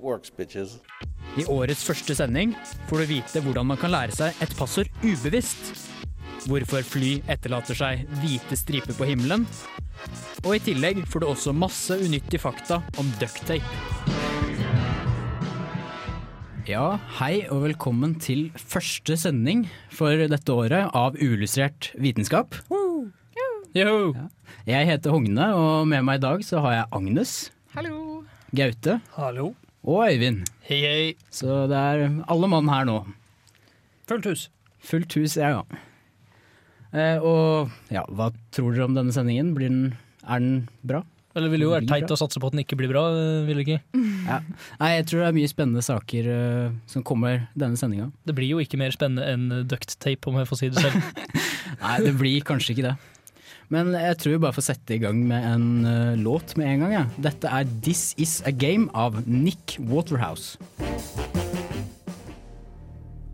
works, bitches. I årets første sending får du vite hvordan man kan lære seg et passord ubevisst. Hvorfor fly etterlater seg hvite striper på himmelen. Og i tillegg får du også masse unyttige fakta om ducktape. Ja, hei og velkommen til første sending for dette året av Uillustrert vitenskap. Yo. Ja. Jeg heter Hogne, og med meg i dag så har jeg Agnes. Hallo. Gaute. Hallo. Og Øyvind. Hei, hei. Så det er alle mann her nå. Fullt hus. Fullt hus, ja ja. Eh, og ja, hva tror dere om denne sendingen? Blir den, er den bra? Eller ville jo vært teit bra. å satse på at den ikke blir bra, eh, ville ikke? Ja. Nei, jeg tror det er mye spennende saker uh, som kommer denne sendinga. Det blir jo ikke mer spennende enn duct tape, om jeg får si det selv. Nei, det blir kanskje ikke det. Men jeg tror vi bare får sette i gang med en uh, låt med en gang. Ja. Dette er This Is A Game av Nick Waterhouse.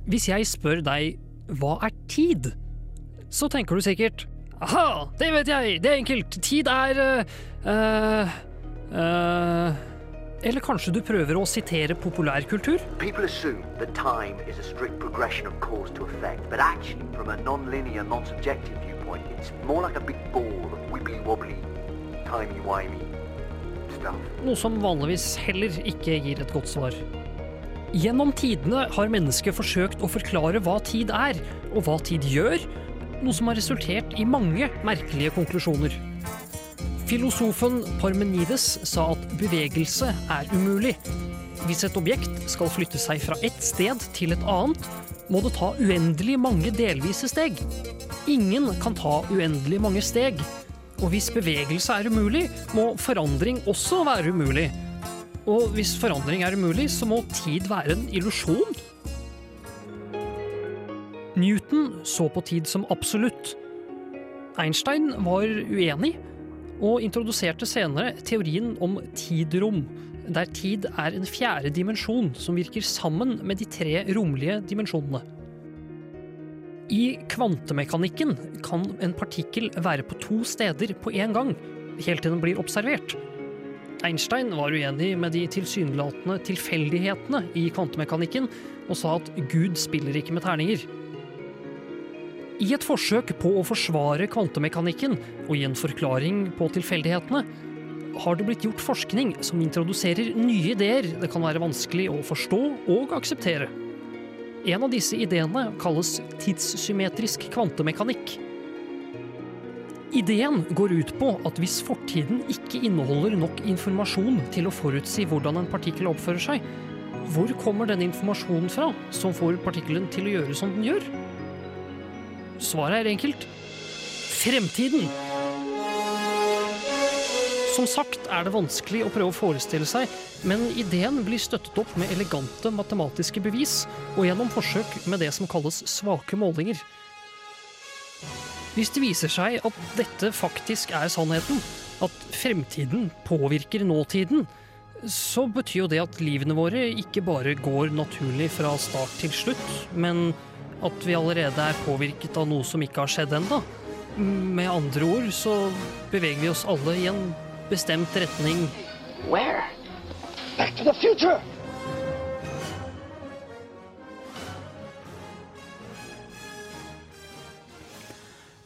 Hvis jeg spør deg hva er tid, så tenker du sikkert Aha, det vet jeg, det er enkelt, tid er øh, øh, Eller kanskje du prøver å sitere populærkultur? People assume that time is a strict progression of cause to effect, but actually, from a non-linear, non-subjective viewpoint, it's more like a big ball of wibbly-wobbly, timey-wimey stuff. Noe som vanligvis heller ikke gir et godt svar. Gjennom tidene har mennesket forsøkt å forklare hva tid er, og hva tid gjør, noe som har resultert i mange merkelige konklusjoner. Filosofen Parmenides sa at bevegelse er umulig. Hvis et objekt skal flytte seg fra ett sted til et annet, må det ta uendelig mange delvise steg. Ingen kan ta uendelig mange steg. Og hvis bevegelse er umulig, må forandring også være umulig. Og hvis forandring er umulig, så må tid være en illusjon. Newton så på tid som absolutt. Einstein var uenig, og introduserte senere teorien om tidrom, der tid er en fjerde dimensjon som virker sammen med de tre romlige dimensjonene. I kvantemekanikken kan en partikkel være på to steder på én gang, helt til den blir observert. Einstein var uenig med de tilsynelatende tilfeldighetene i kvantemekanikken, og sa at Gud spiller ikke med terninger. I et forsøk på å forsvare kvantemekanikken og gi en forklaring på tilfeldighetene, har det blitt gjort forskning som introduserer nye ideer det kan være vanskelig å forstå og akseptere. En av disse ideene kalles tidssymmetrisk kvantemekanikk. Ideen går ut på at hvis fortiden ikke inneholder nok informasjon til å forutsi hvordan en partikkel oppfører seg, hvor kommer den informasjonen fra som får partikkelen til å gjøre som den gjør? Svaret er enkelt. Fremtiden! Som sagt er det vanskelig å prøve å forestille seg, men ideen blir støttet opp med elegante matematiske bevis og gjennom forsøk med det som kalles svake målinger. Hvis det viser seg at dette faktisk er sannheten, at fremtiden påvirker nåtiden, så betyr jo det at livene våre ikke bare går naturlig fra start til slutt, men at vi allerede er påvirket av noe som ikke har skjedd ennå. Med andre ord så beveger vi oss alle i en bestemt retning. Where? Back to the future!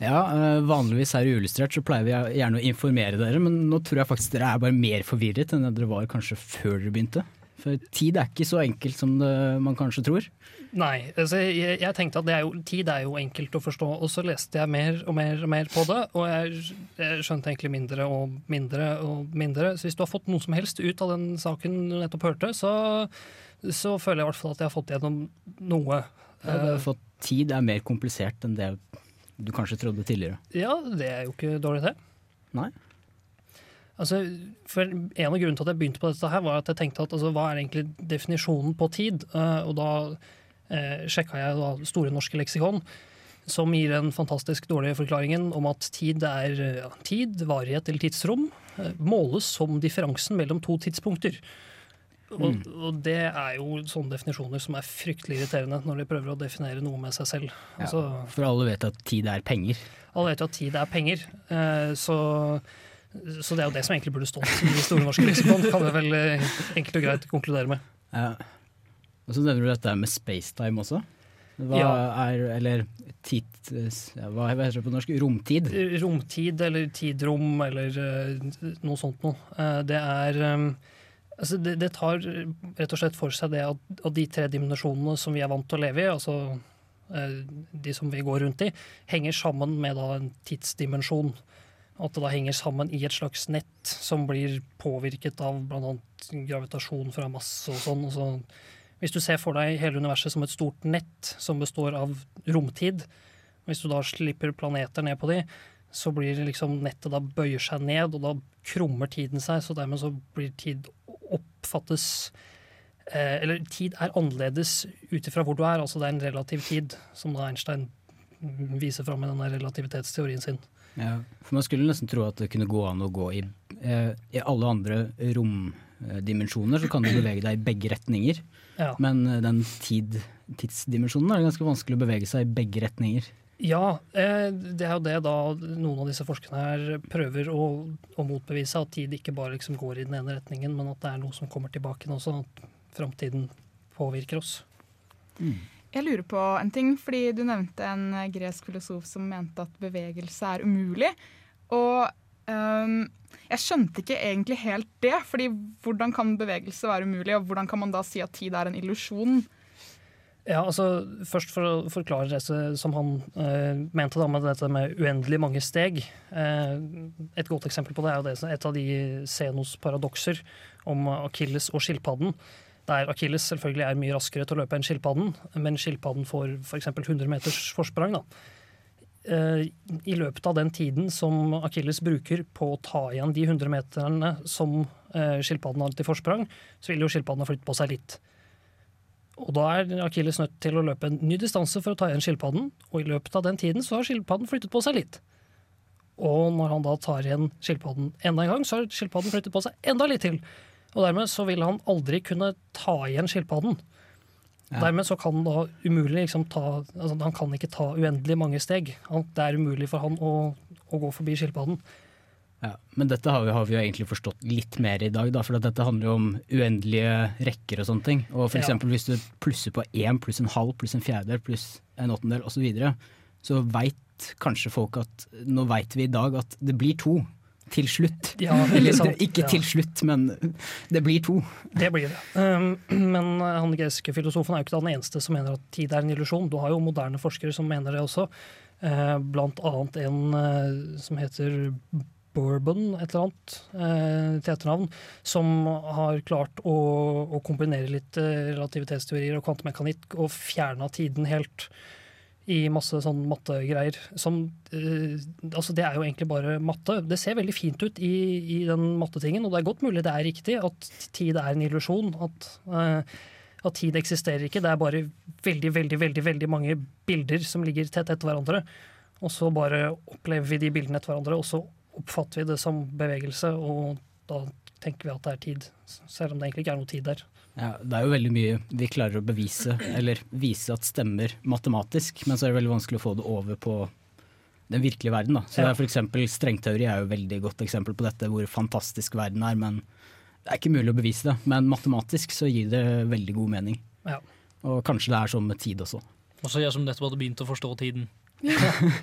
Ja, eh, vanligvis her i Uillustrert så pleier vi gjerne å informere dere, men nå tror jeg faktisk dere er bare mer forvirret enn dere var kanskje før dere begynte. For tid er ikke så enkelt som det, man kanskje tror. Nei, altså jeg, jeg tenkte at det er jo, tid er jo enkelt å forstå, og så leste jeg mer og mer og mer på det, og jeg, jeg skjønte egentlig mindre og mindre og mindre. Så hvis du har fått noe som helst ut av den saken du nettopp hørte, så, så føler jeg i hvert fall at jeg har fått gjennom noe. Ja, du har fått tid er mer komplisert enn det du kanskje trodde tidligere. Ja, det er jo ikke dårlig, det. Nei. Altså, for En av grunnene til at jeg begynte på dette, her var at jeg tenkte at altså, hva er egentlig definisjonen på tid? Uh, og da uh, sjekka jeg da Store norske leksikon, som gir den fantastisk dårlige forklaringen om at tid er ja, tid, varighet eller tidsrom, Uh, måles som differansen mellom to tidspunkter. Og, og det er jo sånne definisjoner som er fryktelig irriterende når de prøver å definere noe med seg selv. Altså, For alle vet at tid er penger. alle vet jo at tid er penger, eh, så, så det er jo det som egentlig burde stått i Store norske leksikon, kan jeg vel eh, enkelt og greit konkludere med. Ja. Og så nevner du dette med spacetime også. Hva Ja. er Eller tid Hva heter det på norsk? Romtid? Romtid eller tidrom eller eh, noe sånt noe. Eh, Det er eh, altså det, det tar rett og slett for seg det at, at de tre dimensjonene som vi er vant til å leve i, altså eh, de som vi går rundt i, henger sammen med da en tidsdimensjon. At det da henger sammen i et slags nett som blir påvirket av bl.a. gravitasjon fra masse og sånn. så hvis du ser for deg hele universet som et stort nett som består av romtid, hvis du da slipper planeter ned på de, så blir liksom nettet da bøyer seg ned, og da krummer tiden seg, så dermed så blir tid oppfattes eh, Eller tid er annerledes ut ifra hvor du er, altså det er en relativ tid, som da Einstein viser fram i denne relativitetsteorien sin. Ja, for Man skulle nesten tro at det kunne gå an å gå i, eh, i alle andre romdimensjoner, så kan du bevege deg i begge retninger. Ja. Men eh, den tid, tidsdimensjonen er det ganske vanskelig å bevege seg i begge retninger. Ja, eh, det er jo det da noen av disse forskerne her prøver å, å motbevise, at tid ikke bare liksom går i den ene retningen, men at det er noe som kommer tilbake igjen sånn at framtiden påvirker oss. Jeg lurer på en ting, fordi du nevnte en eh, gresk filosof som mente at bevegelse er umulig. Og um, jeg skjønte ikke egentlig helt det, fordi hvordan kan bevegelse være umulig, og hvordan kan man da si at tid er en illusjon? Ja, altså Først for å forklare det som han eh, mente da med dette med uendelig mange steg. Eh, et godt eksempel på det er jo det, et av de Zenos paradokser om Akilles og skilpadden. Der Akilles selvfølgelig er mye raskere til å løpe enn skilpadden, men skilpadden får f.eks. 100 meters forsprang. da. Eh, I løpet av den tiden som Akilles bruker på å ta igjen de 100 meterne som eh, skilpadden har til forsprang, så vil jo skilpadden ha flyttet på seg litt. Og da er Akilles nødt til å løpe en ny distanse for å ta igjen skilpadden, og i løpet av den tiden så har skilpadden flyttet på seg litt. Og når han da tar igjen skilpadden enda en gang, så har skilpadden flyttet på seg enda litt til. Og dermed så vil han aldri kunne ta igjen skilpadden. Ja. Dermed så kan han da umulig liksom ta altså Han kan ikke ta uendelig mange steg. Han, det er umulig for han å, å gå forbi skilpadden. Ja, men dette har vi, har vi jo egentlig forstått litt mer i dag, da, for at dette handler jo om uendelige rekker og sånne ting. Og for Ja. hvis du plusser på én pluss en halv pluss en fjerdedel pluss en åttendel osv., så, videre, så veit kanskje folk at nå veit vi i dag at det blir to. Til slutt. Ja, Eller sant? ikke Ja. til slutt, men det blir to. Det blir det. Um, men han greske filosofen er jo ikke den eneste som mener at tid er en illusjon. Du har jo moderne forskere som mener det også. Uh, blant annet en uh, som heter Bourbon, et eller annet uh, til etternavn, som har klart å, å kombinere litt relativitetsteorier og kvantemekanikk og fjerna tiden helt i masse sånn mattegreier. Som, uh, altså det er jo egentlig bare matte. Det ser veldig fint ut i, i den mattetingen, og det er godt mulig det er riktig at tid er en illusjon. At, uh, at tid eksisterer ikke. Det er bare veldig, veldig, veldig, veldig mange bilder som ligger tett etter hverandre. Og så bare opplever vi de bildene etter hverandre, og så oppfatter vi det som bevegelse, og da tenker vi at det er tid. Selv om det egentlig ikke er noe tid der. Ja, det er jo veldig mye vi klarer å bevise, eller vise at stemmer matematisk, men så er det veldig vanskelig å få det over på den virkelige verden. Da. Så Ja. det er for eksempel, Strengteori er jo et veldig godt eksempel på dette, hvor fantastisk verden er. Men det er ikke mulig å bevise det. Men matematisk så gir det veldig god mening. Ja. Og kanskje det er sånn med tid også. Også jeg som nettopp hadde begynt å forstå tiden.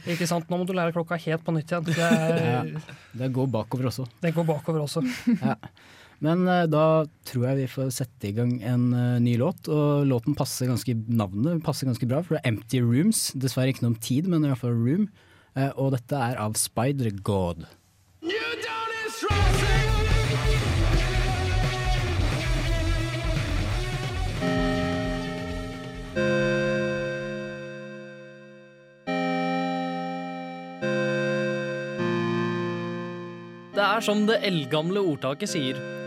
Ikke sant? Nå må du lære klokka helt på nytt igjen. Det, er, Det går bakover også. det går bakover også. Ja. Men eh, da tror jeg vi får sette i gang en eh, ny låt, og låten passer ganske navnet passer ganske bra, for det er Empty Rooms. Dessverre ikke noe om tid, men i hvert fall Room. Eh, og dette er av Spider God. Det Det er som det eldgamle ordtaket sier.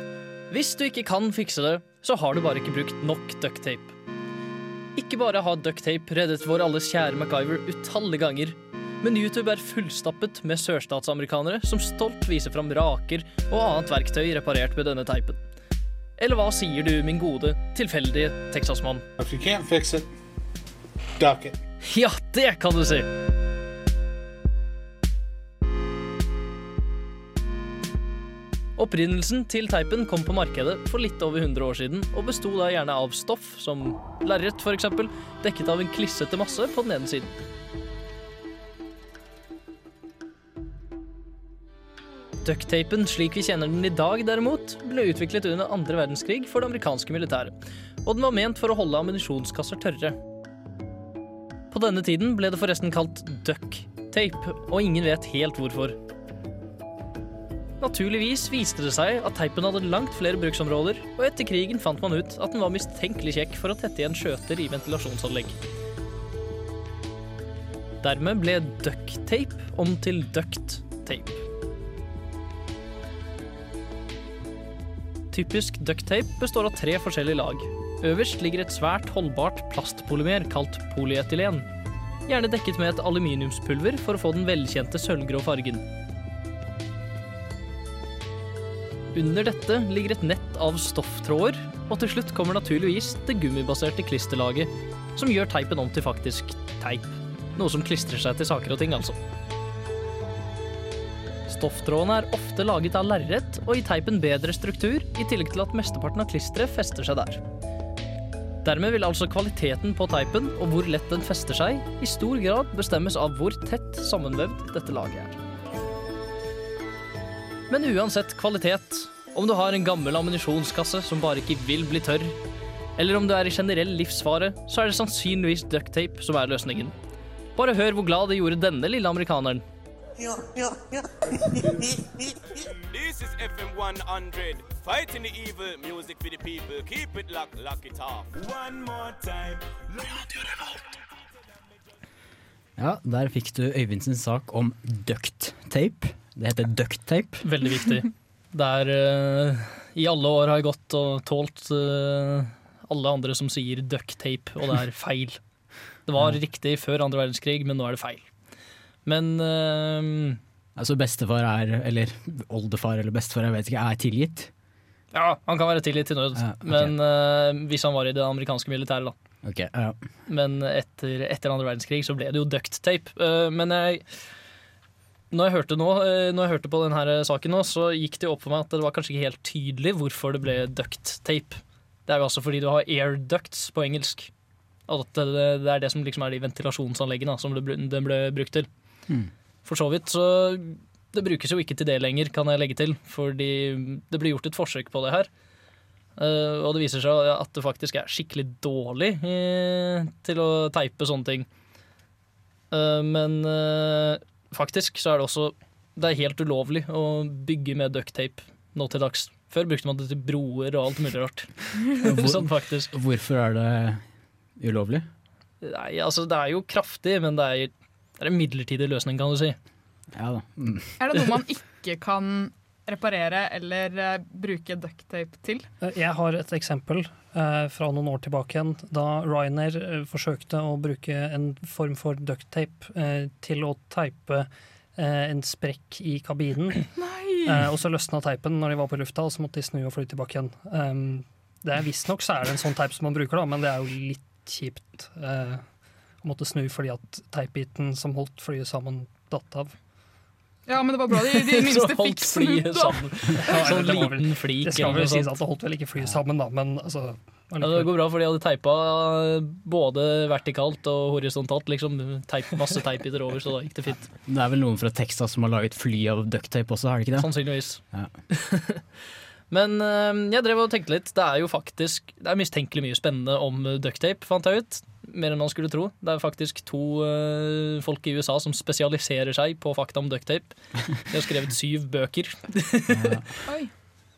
Hvis du ikke kan fikse det, så har du bare ikke brukt nok ducktape. Ikke bare har ducktape reddet vår alles kjære MacGyver utallige ganger, men YouTube er fullstappet med sørstatsamerikanere som stolt viser fram raker og annet verktøy reparert med denne teipen. Eller hva sier du, min gode, tilfeldige Texas-mann? Ja, det kan du si! Opprinnelsen til teipen kom på markedet for litt over 100 år siden, og besto da gjerne av stoff, som lerret f.eks., dekket av en klissete masse på den ene siden. Ducktapen slik vi kjenner den i dag, derimot, ble utviklet under andre verdenskrig for det amerikanske militæret, og den var ment for å holde ammunisjonskasser tørre. På denne tiden ble det forresten kalt ducktape, og ingen vet helt hvorfor. Naturligvis viste det seg at teipen hadde langt flere bruksområder, og etter krigen fant man ut at den var mistenkelig kjekk for å tette igjen skjøter i ventilasjonsanlegg. Dermed ble ducktape om til ducktape. Typisk ducktape består av tre forskjellige lag. Øverst ligger et svært holdbart plastpolymer kalt polyetylen, gjerne dekket med et aluminiumspulver for å få den velkjente sølvgrå fargen. Under dette ligger et nett av stofftråder, og til slutt kommer naturligvis det gummibaserte klisterlaget, som gjør teipen om til faktisk teip. Noe som klistrer seg til saker og ting, altså. Stofftrådene er ofte laget av lerret og gir teipen bedre struktur, i tillegg til at mesteparten av klisteret fester seg der. Dermed vil altså kvaliteten på teipen og hvor lett den fester seg, i stor grad bestemmes av hvor tett sammenvevd dette laget er. Men uansett kvalitet, om du har en gammel ammunisjonskasse som bare ikke vil bli tørr, eller om du er i generell livsfare, så er det sannsynligvis ducktape som er løsningen. Bare hør hvor glad det gjorde denne lille amerikaneren. Ja, ja, ja. This is FM 100, fighting the evil, music for the people. Keep it locked, lock it off. One more time. Ja, der fikk du Øyvindsens sak om duct-tape. Det heter duct-tape. Veldig viktig. Det er eh, I alle år har jeg gått og tålt uh, alle andre som sier ducktape, og det er feil. Det var riktig før andre verdenskrig, men nå er det feil. Men uh, Altså bestefar er, eller oldefar eller bestefar, jeg vet ikke, er tilgitt? ja, han kan være tilgitt til nød, Ja, okay. men uh, hvis han var i det amerikanske militæret, da. Okay, ja. Men etter, etter andre verdenskrig så ble det jo duct-tape. Eh, men jeg når jeg, hørte nå, eh, når jeg hørte på denne saken nå, så gikk det opp for meg at det var kanskje ikke helt tydelig hvorfor det ble duct-tape. Det er jo altså fordi du har air ducts på engelsk. At det, det er det som liksom er de ventilasjonsanleggene som den ble, ble brukt til. Mm. For så vidt så Det brukes jo ikke til det lenger, kan jeg legge til. Fordi det blir gjort et forsøk på det her. Eh, og det viser seg at det faktisk er skikkelig dårlig eh, til å teipe sånne ting. Eh, men eh, faktisk så er det også Det er helt ulovlig å bygge med ducktape nå til dags. Før brukte man det til broer og alt mulig rart. Hvor- sånn faktisk. Hvorfor er det ulovlig? Nei, altså det er jo kraftig, men det er, det er en midlertidig løsning, kan du si. Ja da. Mm. Er det noe man ikke kan reparere eller eh, bruke ducktape til? Eh, Jeg har et eksempel eh, fra noen år tilbake igjen, da Ryanair forsøkte å bruke en form for ducktape til å teipe en sprekk i kabinen. Eh, og så løsna teipen når de var på lufta, og så måtte de snu og fly tilbake igjen. Um, det er Visstnok så er det en sånn teip som man bruker, da, men det er jo litt kjipt å måtte snu fordi at teipbiten som holdt flyet sammen, datt av. Ja, men det var bra de, de minste fikk snudd, da. sammen. Sånn liten flik Det skal vel sies at det holdt vel ikke flyet sammen, da, men altså Ja, det går bra, for de hadde teipa både vertikalt og horisontalt. Liksom teip, masse teipbiter over, så da gikk det fint. Det er vel noen fra Texas som har laget fly av ducktape også, er det ikke det? Sannsynligvis. Ja. Men eh, jeg drev og tenkte litt. Det er jo faktisk Det er mistenkelig mye spennende om ducktape, fant jeg ut. Mer enn man skulle tro. Det er faktisk to uh, folk i USA som spesialiserer seg på fakta om ducktape. De har skrevet syv bøker. Oi.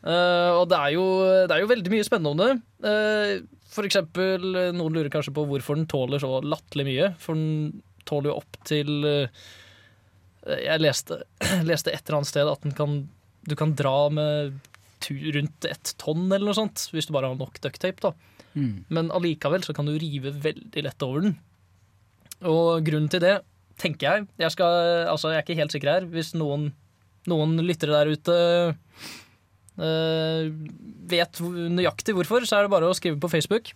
Eh, og det er, jo, det er jo veldig mye spennende om det. Uh, for eksempel, eh, noen lurer kanskje på hvorfor den tåler så latterlig mye. For den tåler jo opp til uh, Jeg leste, leste et eller annet sted at den kan du kan dra med rundt ett tonn eller noe sånt, hvis du bare har nok ducktape. da. Mm. Men allikevel så kan du rive veldig lett over den. Og grunnen til det, tenker jeg Jeg, skal, altså jeg er ikke helt sikker her. Hvis noen, noen lyttere der ute øh, vet nøyaktig hvorfor, så er det bare å skrive på Facebook.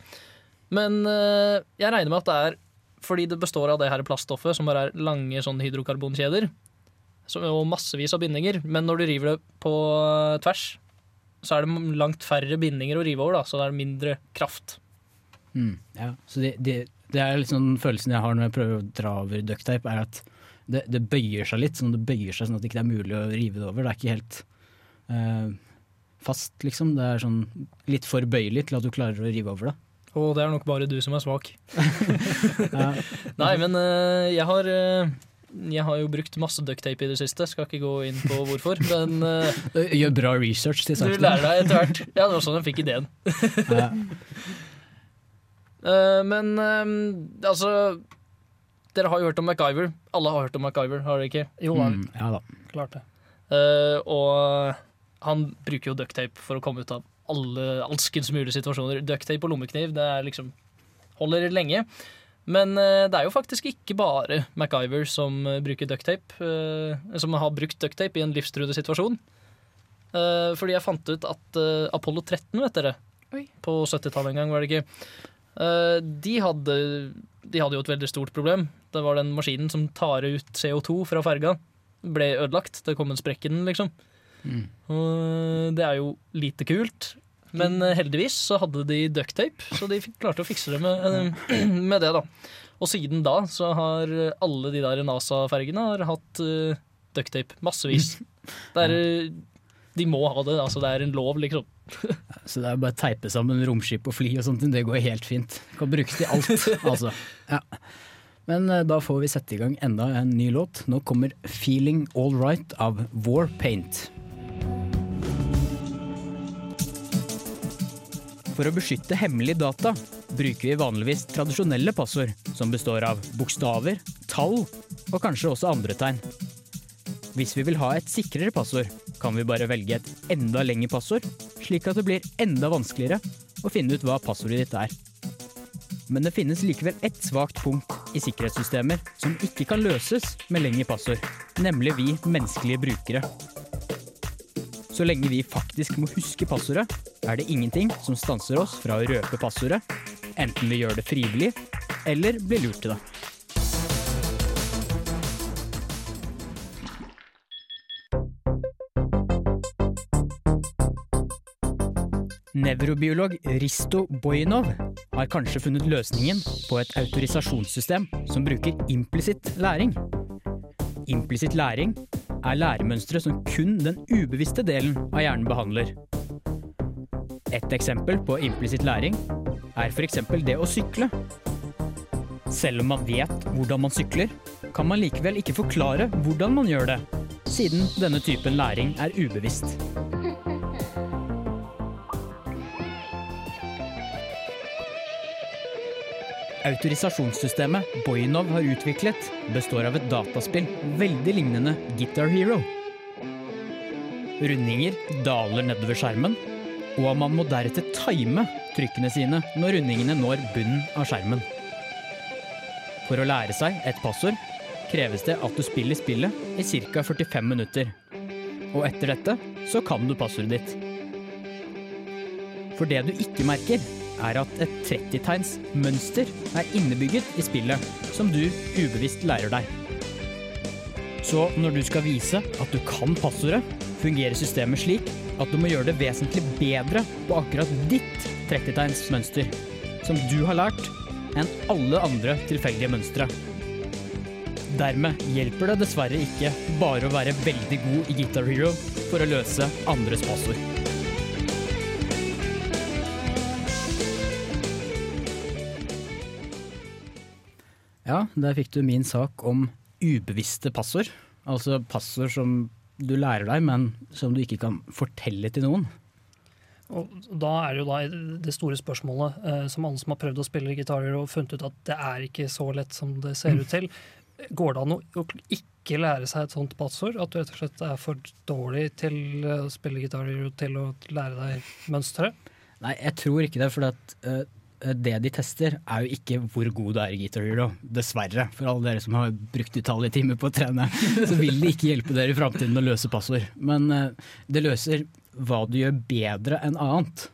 Men øh, jeg regner med at det er fordi det består av det her plaststoffet, som bare er lange sånn hydrokarbonkjeder. Og massevis av bindinger. Men når du river det på tvers, så er det langt færre bindinger å rive over, da, så det er mindre kraft. Mm, ja. Så det, det, det er liksom den følelsen jeg har når jeg prøver å dra over ducktape, er at det, det bøyer seg litt. Sånn det bøyer seg sånn at det ikke er mulig å rive det over. Det er ikke helt eh, fast, liksom. Det er sånn litt for bøyelig til at du klarer å rive over det. Og det er nok bare du som er svak. Ja. Nei, men uh, jeg har eh, jeg har jo brukt masse ducktape i det siste, skal ikke gå inn på hvorfor. Men uh, Gjør bra research til du lærer deg etter hvert. Ja, det var sånn jeg fikk ideen. Ja. Eh, men um, altså Dere har jo hørt om MacGyver. Alle har hørt om MacGyver, har dere ikke? Jo Mm, ja da. klart det. Uh, og han bruker jo ducktape for å komme ut av alle alskens mulige situasjoner. Ducktape og lommekniv det er liksom holder lenge. Men eh, det er jo faktisk ikke bare MacGyver som eh, bruker ducktape, eh, som har brukt ducktape i en livstruende situasjon. Eh, fordi jeg fant ut at Apollo 13, vet dere, Oi. på 70-tallet en gang, var det ikke, eh, de, hadde, de hadde jo et veldig stort problem. Det var den maskinen som tar ut CO2 fra ferga. Ble ødelagt. Det kom en sprekk i den, liksom. Mm. Og det er jo lite kult. Men eh, heldigvis så hadde de ducktape, så de klarte å fikse det med, eh, med det. da. Og siden da så har alle de der NASA-fergene har hatt uh, ducktape. Massevis. Er, eh, de må ha det. altså Det er en lov, liksom. Så det er bare å teipe sammen romskip og fly og sånt, det går helt fint. Kan brukes til alt, altså. Ja. Men eh, da får vi sette i gang enda en ny låt. Nå kommer 'Feeling All Right' av Warpaint. For å beskytte hemmelige data bruker vi vanligvis tradisjonelle passord, som består av bokstaver, tall og kanskje også andre tegn. Hvis vi vil ha et sikrere passord, kan vi bare velge et enda lengre passord, slik at det blir enda vanskeligere å finne ut hva passordet ditt er. Men det finnes likevel ett svakt punkt i sikkerhetssystemer som ikke kan løses med lengre passord, nemlig vi menneskelige brukere. Så lenge vi faktisk må huske passordet, er det ingenting som stanser oss fra å røpe passordet, enten vi gjør det frivillig eller blir lurt til det. Nevrobiolog Risto Bojinov har kanskje funnet løsningen på et autorisasjonssystem som bruker implisitt læring. Implisitt læring er læremønstre som kun den ubevisste delen av hjernen behandler. Et eksempel på implisitt læring er f.eks. det å sykle. Selv om man vet hvordan man sykler, kan man likevel ikke forklare hvordan man gjør det, siden denne typen læring er ubevisst. Autorisasjonssystemet Boinov har utviklet, består av et dataspill veldig lignende Guitar Hero. Rundinger daler nedover skjermen, og man må deretter time trykkene sine når rundingene når bunnen av skjermen. For å lære seg et passord kreves det at du spiller spillet i ca. 45 minutter. Og etter dette så kan du passordet ditt. For det du ikke merker, er at et 30-tegns mønster er innebygget i spillet, som du ubevisst lærer deg. Så når du skal vise at du kan passordet, fungerer systemet slik at du må gjøre det vesentlig bedre på akkurat ditt 30-tegnsmønster, som du har lært, enn alle andre tilfeldige mønstre. Dermed hjelper det dessverre ikke bare å være veldig god i Guitar Hero for å løse andres passord. Ja, der fikk du min sak om ubevisste passord. Altså passord som du lærer deg, men som du ikke kan fortelle til noen. Og da er det jo da det store spørsmålet, eh, som alle som har prøvd å spille gitarer og funnet ut at det er ikke så lett som det ser ut til. Går det an å ikke lære seg et sånt passord? At du rett og slett er for dårlig til å spille gitarer og til å lære deg mønsteret? Nei, jeg tror ikke det. For at, uh, det de tester, er jo ikke hvor god du er i Guitar Hero. Dessverre. For alle dere som har brukt utallige timer på å trene, så vil det ikke hjelpe dere i framtiden å løse passord. Men uh, det løser hva du gjør bedre enn annet.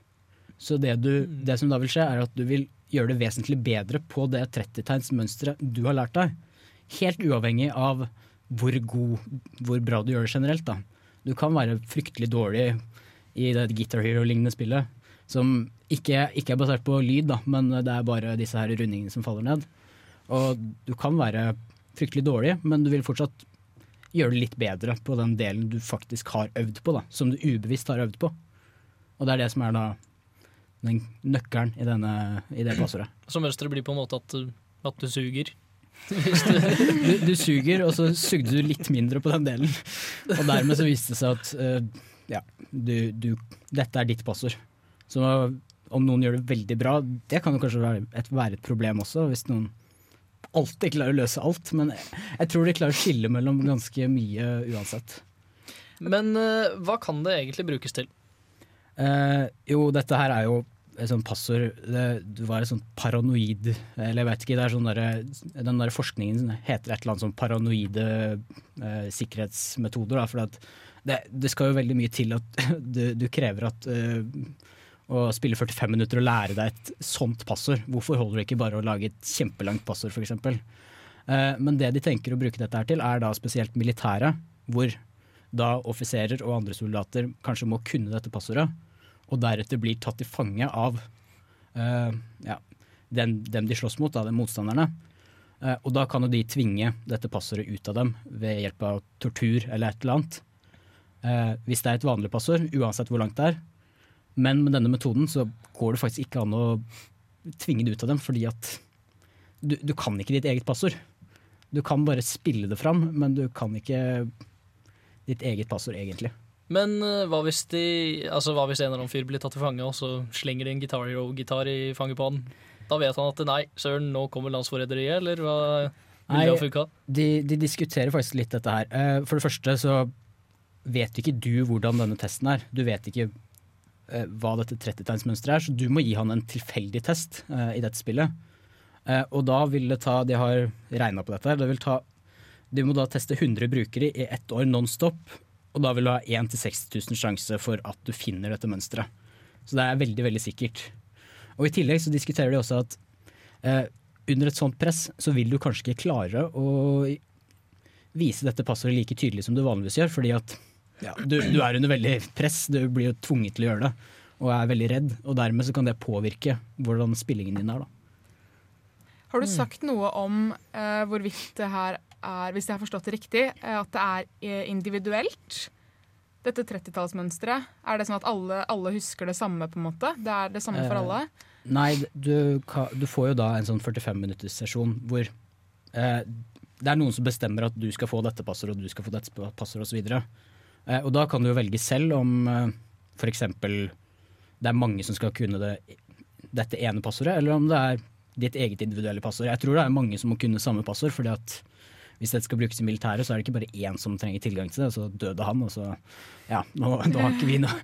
Så det, du, det som da vil skje, er at du vil gjøre det vesentlig bedre på det 30-tegnsmønsteret du har lært deg. Helt uavhengig av hvor god, hvor bra du gjør det generelt. Da. Du kan være fryktelig dårlig i det Guitar Hero-lignende spillet, som ikke, ikke, er basert på lyd, da, men det er bare disse her rundingene som faller ned. Og du kan være fryktelig dårlig, men du vil fortsatt gjøre det litt bedre på den delen du faktisk har øvd på, da, som du ubevisst har øvd på. Og det er det som er da den nøkkelen i, denne, i det passordet. Så mønsteret blir på en måte at, at du suger? du, du, suger, og så sugde du litt mindre på den delen. Og dermed så viste det seg at uh, ja, du, du, dette er ditt passord. Så om noen gjør det veldig bra, det kan jo kanskje være et, være et problem også. Hvis noen alltid klarer å løse alt. Men jeg tror de klarer å skille mellom ganske mye uansett. Men uh, hva kan det egentlig brukes til? Uh, jo, dette her er jo et sånt passord det, Du var et sånt paranoid Eller jeg vet ikke, det er sånn der, den der forskningen heter et eller annet sånn paranoide uh, sikkerhetsmetoder. Da, for det, det, skal jo veldig mye til at du, du krever at å spille 45 minutter og lære deg et sånt passord. Hvorfor holder det ikke bare å lage et kjempelangt passord, f.eks.? Uh, men det de tenker å bruke dette her til, er da spesielt militære, hvor da offiserer og andre soldater kanskje må kunne dette passordet og deretter blir tatt til fange av uh, ja, den, dem de slåss mot, da, de motstanderne. Uh, og da kan jo de tvinge dette passordet ut av dem ved hjelp av tortur eller et eller annet. Hvis det er et vanlig passord, uansett hvor langt det er. Men med denne metoden så går det faktisk ikke an å tvinge det ut av dem, fordi at du, du kan ikke ditt eget passord. Du kan bare spille det fram, men du kan ikke ditt eget passord egentlig. Men uh, hva, hvis de, altså, hva hvis en eller annen fyr blir tatt til fange, og så slenger de en Guitar Hero-gitar i fanget på han? Da vet han at nei, søren, nå kommer landsforræderiet, eller hva vil det ha funka? De, de, diskuterer faktisk litt dette her. Uh, for det første så vet ikke du hvordan denne testen er. Du vet ikke hva dette 30-tegnsmønsteret er, så du må gi han en tilfeldig test i dette spillet. og da vil det ta De har regna på dette. Det vil ta du må da teste 100 brukere i ett år nonstop og da vil du ha 1 til 60 000 sjanse for at du finner dette mønsteret. Så det er veldig, veldig sikkert. Og I tillegg så diskuterer de også at uh, under et sånt press så vil du kanskje ikke klare å vise dette passordet like tydelig som du vanligvis gjør, fordi at ja, du, du, er under veldig press, du blir jo tvunget til å gjøre det og er veldig redd. Og dermed så kan det påvirke hvordan spillingen din er. da. Har du sagt noe om uh, hvorvidt det her er, hvis jeg har forstått det riktig, eh, at det er eh, individuelt. Dette 30-tallsmønsteret. Er det sånn at alle, alle, husker det samme? på en måte? Det er det samme for alle? Nei, du, du, får jo da en sånn 45 minutters sesjon hvor uh, det er noen som bestemmer at du skal få dette passordet og du skal få dette passordet osv. Eh, og da kan du jo velge selv om eh, f.eks. det er mange som skal kunne det, dette ene passordet, eller om det er ditt eget individuelle passord. Jeg tror det er mange som må kunne samme passord, fordi at hvis dette skal brukes i militæret, så er det ikke bare én som trenger tilgang til det, så døde han. og så, ja, nå, nå, vi noe,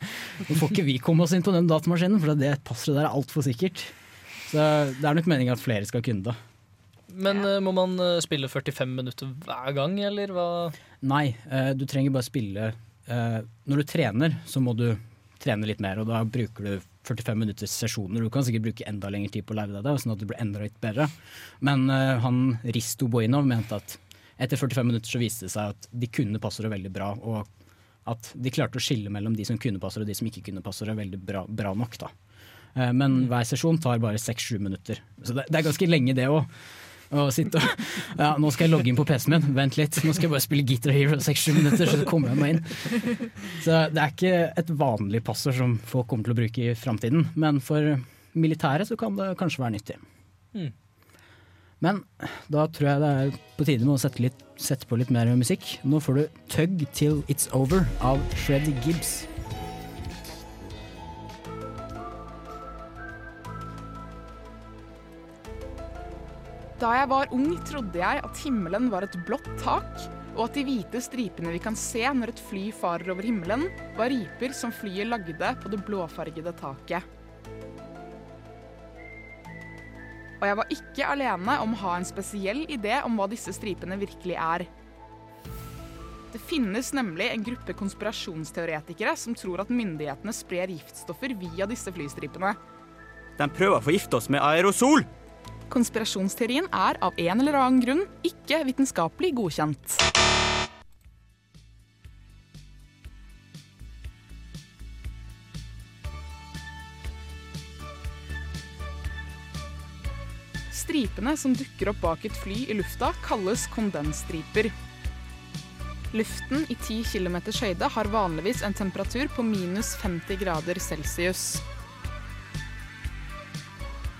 nå får ikke vi komme oss inn på den datamaskinen, for det passordet der er altfor sikkert. Så det er nok meningen at flere skal kunne det. Men ja. må man spille 45 minutter hver gang, eller hva? Nei, du trenger bare spille Når du trener, så må du trene litt mer, og da bruker du 45 minutters sesjoner. Du kan sikkert bruke enda lengre tid på å lære deg det, sånn at det blir enda litt bedre. Men han Risto Boinov mente at etter 45 minutter så viste det seg at de kunne passordet veldig bra. Og at de klarte å skille mellom de som kunne passordet og de som ikke kunne passordet veldig bra, bra nok. da. Eh, men hver sesjon tar bare 6-7 minutter. Så det, det, er ganske lenge, det òg. Og sitte og, ja, nå skal jeg logge inn på PC-en min, vent litt. Nå skal jeg bare spille Guitar Hero 6-7 minutter, så kommer jeg meg inn. Så det er ikke et vanlig passord som folk kommer til å bruke i framtiden. Men for militæret så kan det kanskje være nyttig. Mm. Men da tror jeg det er på tide med å sette, litt, sette på litt mer musikk. Nå får du 'Tug Till It's Over' av Shred Gibbs. Da jeg var ung, trodde jeg at himmelen var et blått tak, og at de hvite stripene vi kan se når et fly farer over himmelen, var riper som flyet lagde på det blåfargede taket. Og jeg var ikke alene om å ha en spesiell idé om hva disse stripene virkelig er. Det finnes nemlig en gruppe konspirasjonsteoretikere som tror at myndighetene sprer giftstoffer via disse flystripene. De prøver å forgifte oss med aerosol! Konspirasjonsteorien er av en eller annen grunn ikke vitenskapelig godkjent. Stripene som dukker opp bak et fly i lufta, kalles kondensstriper. Luften i 10 km høyde har vanligvis en temperatur på minus 50 grader celsius.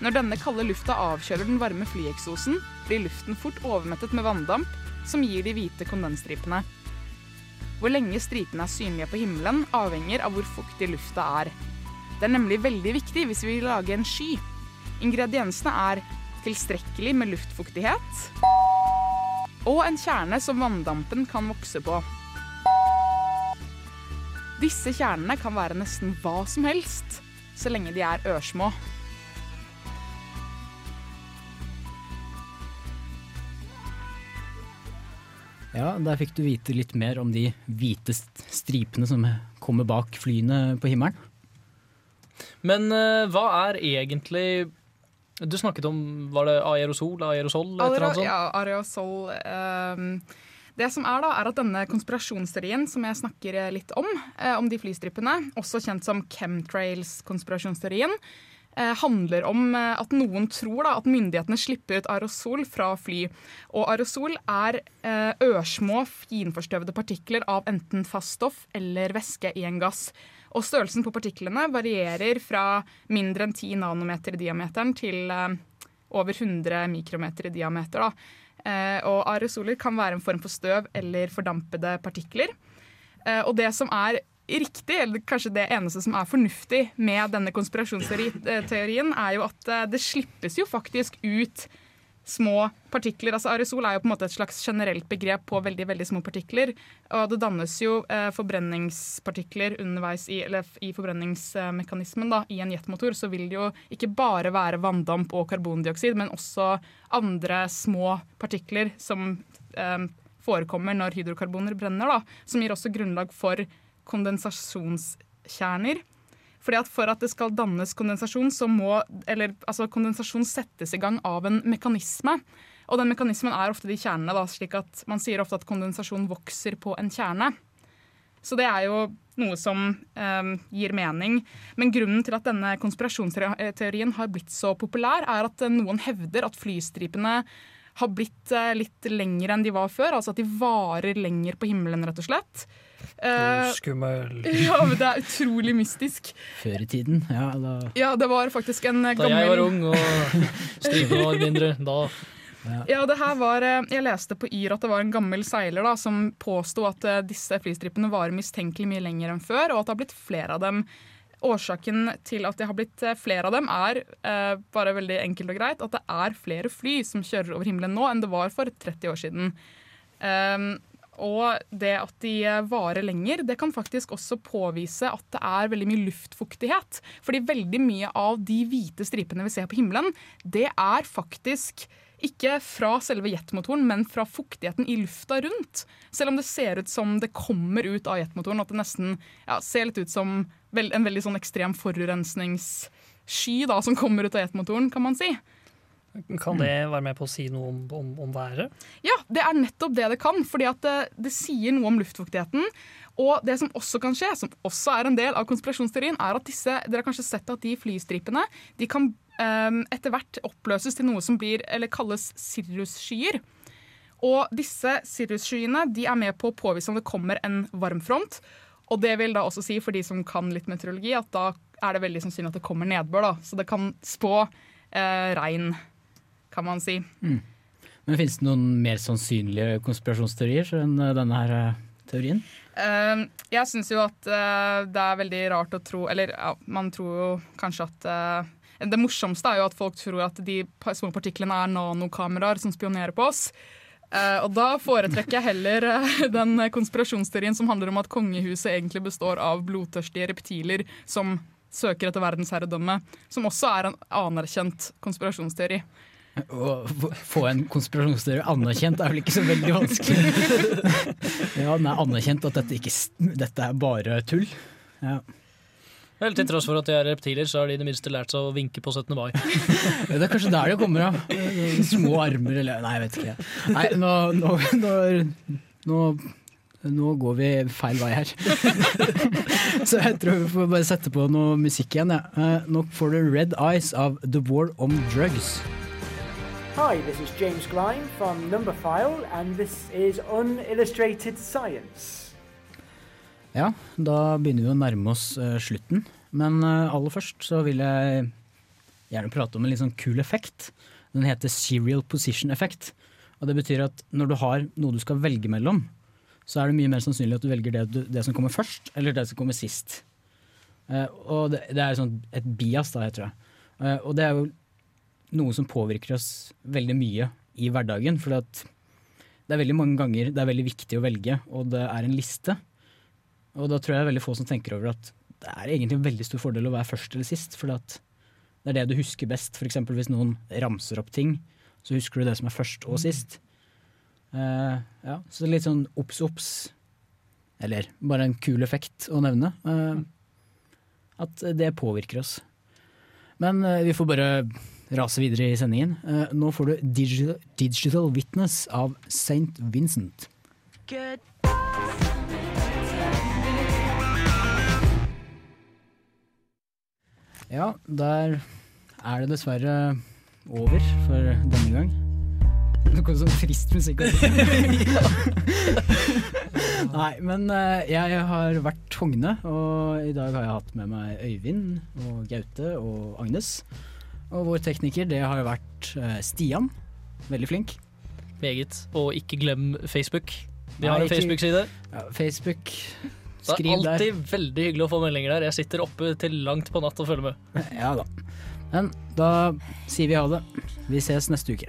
Når denne kalde lufta avkjøler den varme flyeksosen, blir luften fort overmettet med vanndamp, som gir de hvite kondensstripene. Hvor lenge stripene er synlige på himmelen, avhenger av hvor fuktig lufta er. Det er nemlig veldig viktig hvis vi vil lage en sky. Ingrediensene er tilstrekkelig med luftfuktighet og en kjerne som vanndampen kan vokse på. Disse kjernene kan være nesten hva som helst, så lenge de er ørsmå. Ja, der fikk du vite litt mer om de hvite stripene som kommer bak flyene på himmelen. Men uh, hva er egentlig Du snakket om Var det aerosol? Aerosol? Sånt? Ja, aerosol. Um, det som er da, er at denne konspirasjonsteorien som jeg snakker litt om, eh, om de flystrippene, også kjent som chemtrails-konspirasjonsteorien, handler om eh, at noen tror da, at myndighetene slipper ut aerosol fra fly. Og aerosol er eh, ørsmå, finforstøvede partikler av enten fast stoff eller væske i en gass. Og størrelsen på partiklene varierer fra mindre enn 10 nanometer i diameteren til eh, over 100 mikrometer i diameter. Da. Eh, og aerosoler kan være en form for støv eller fordampede partikler. Eh, og det som er riktig, eller kanskje det eneste som er fornuftig med denne konspirasjonsteorien, er jo at eh, det slippes jo faktisk ut små partikler. Altså Aerosol er jo på en måte et slags generelt begrep på veldig veldig små partikler. Og det dannes jo eh, forbrenningspartikler underveis i, i forbrenningsmekanismen da, i en jetmotor. Så vil det jo ikke bare være vanndamp og karbondioksid, men også andre små partikler som eh, forekommer når hydrokarboner brenner. Da, som gir også grunnlag for kondensasjonskjerner. Fordi at For at det skal dannes kondensasjon, så må eller, altså kondensasjon settes i gang av en mekanisme. Og den mekanismen er ofte de kjernene. Da, slik at Man sier ofte at kondensasjon vokser på en kjerne. Så det er jo noe som eh, gir mening. Men grunnen til at denne konspirasjonsteorien har blitt så populær, er at noen hevder at flystripene har blitt eh, litt lengre enn de var før. Altså at de varer lenger på himmelen, rett og slett. Eh, Skummel. ja, men det er utrolig mystisk. Før i tiden, ja, da Ja, det var faktisk en gammel Da jeg var ung og stripene var mindre, da Ja, det her var, eh, Jeg leste på Yr at det var en gammel seiler da, som påsto at eh, disse flystrippene varer mistenkelig mye lenger enn før, og at det har blitt flere av dem. Årsaken til at det har blitt eh, flere av dem, er eh, bare veldig enkelt og greit at det er flere fly som kjører over himmelen nå enn det var for 30 år siden. Um, og det at de eh, varer lenger, det kan faktisk også påvise at det er veldig mye luftfuktighet. Fordi veldig mye av de hvite stripene vi ser på himmelen, det er faktisk ikke fra selve jetmotoren, men fra fuktigheten i lufta rundt. Selv om det ser ut som det kommer ut av jetmotoren, at det nesten ja, ser litt ut som en veldig sånn ekstrem forurensningssky da, som kommer ut av jetmotoren, kan man si. Kan det være med på å si noe om, om, om været? Ja, det er nettopp det det kan. fordi at det, det sier noe om luftfuktigheten. Og det som også kan skje, som også er en del av konspirasjonsteorien, er at disse, dere har kanskje sett at de flystripene de kan um, etter hvert oppløses til noe som blir, eller kalles Sirius-skyer. Og disse Sirius-skyene de er med på å påvise om det kommer en varmfront. Og det vil da også si, for de som kan litt meteorologi, at da er det veldig sannsynlig at det kommer nedbør. da. Så det kan spå eh, regn, kan man si. Mm. Men Finnes det noen mer sannsynlige konspirasjonsteorier enn eh, denne her eh, teorien? Uh, jeg syns jo at uh, det er veldig rart å tro Eller ja, man tror jo kanskje at uh, Det morsomste er jo at folk tror at de små partiklene er nanokameraer som spionerer på oss. Eh, og da foretrekker jeg heller den konspirasjonsteorien som handler om at kongehuset egentlig består av blodtørstige reptiler som søker etter verdensherredømme. Som også er en anerkjent konspirasjonsteori. Å få- en konspirasjonsteori anerkjent er vel ikke så veldig vanskelig. ja, den er anerkjent at dette, ikke, dette er bare tull. Ja. Vel, til tross for at de er reptiler, så har de i det minste lært seg å vinke på 17. mai. Det er kanskje der det kommer av. Små armer eller Nei, jeg vet ikke. Nei, nå, nå, nå, nå, nå går vi feil vei her. Så jeg tror vi får bare sette på noe musikk igjen. Ja. Eh, Nå får du Red Eyes av The War on Drugs. Hi, this is James Grime from Numberphile, and this is Unillustrated Science. Ja, da begynner vi å nærme oss uh, slutten. Men uh, aller først så vil jeg gjerne prate om en litt sånn kul effekt. Den heter serial position effect. Og det betyr at når du har noe du skal velge mellom, så er det mye mer sannsynlig at du velger det, du, det som kommer først, eller det som kommer sist. Uh, og det, det er sånn et bias, da, heter det. Og det er jo noe som påvirker oss veldig mye i hverdagen. For det er veldig mange ganger det er veldig viktig å velge, og det er en liste. Og da tror jeg det er veldig få som tenker over at det er egentlig en veldig stor fordel å være først eller sist. For det er det du husker best. F.eks. hvis noen ramser opp ting, så husker du det som er først og sist. Uh, ja, så litt sånn obs, obs. Eller bare en kul effekt å nevne. Uh, at det påvirker oss. Men uh, vi får bare rase videre i sendingen. Eh, nå får du Digital, Digital Witness av St. Vincent. Good. Ja, der er det dessverre over for denne gang. Det kom sånn trist musikk. Nei, men eh, jeg har vært Hogne, og i dag har jeg hatt med meg Øyvind og Gaute og Agnes. Og vår tekniker, det har vært eh, Stian. Veldig flink. Meget. Og ikke glem Facebook. De har Nei, en Facebook-side. Ja, Facebook. Det er alltid der. alltid veldig hyggelig å få meldinger der. Jeg sitter oppe til langt på natt og følger med. Ja da. Men da sier vi ha det. Vi ses neste uke.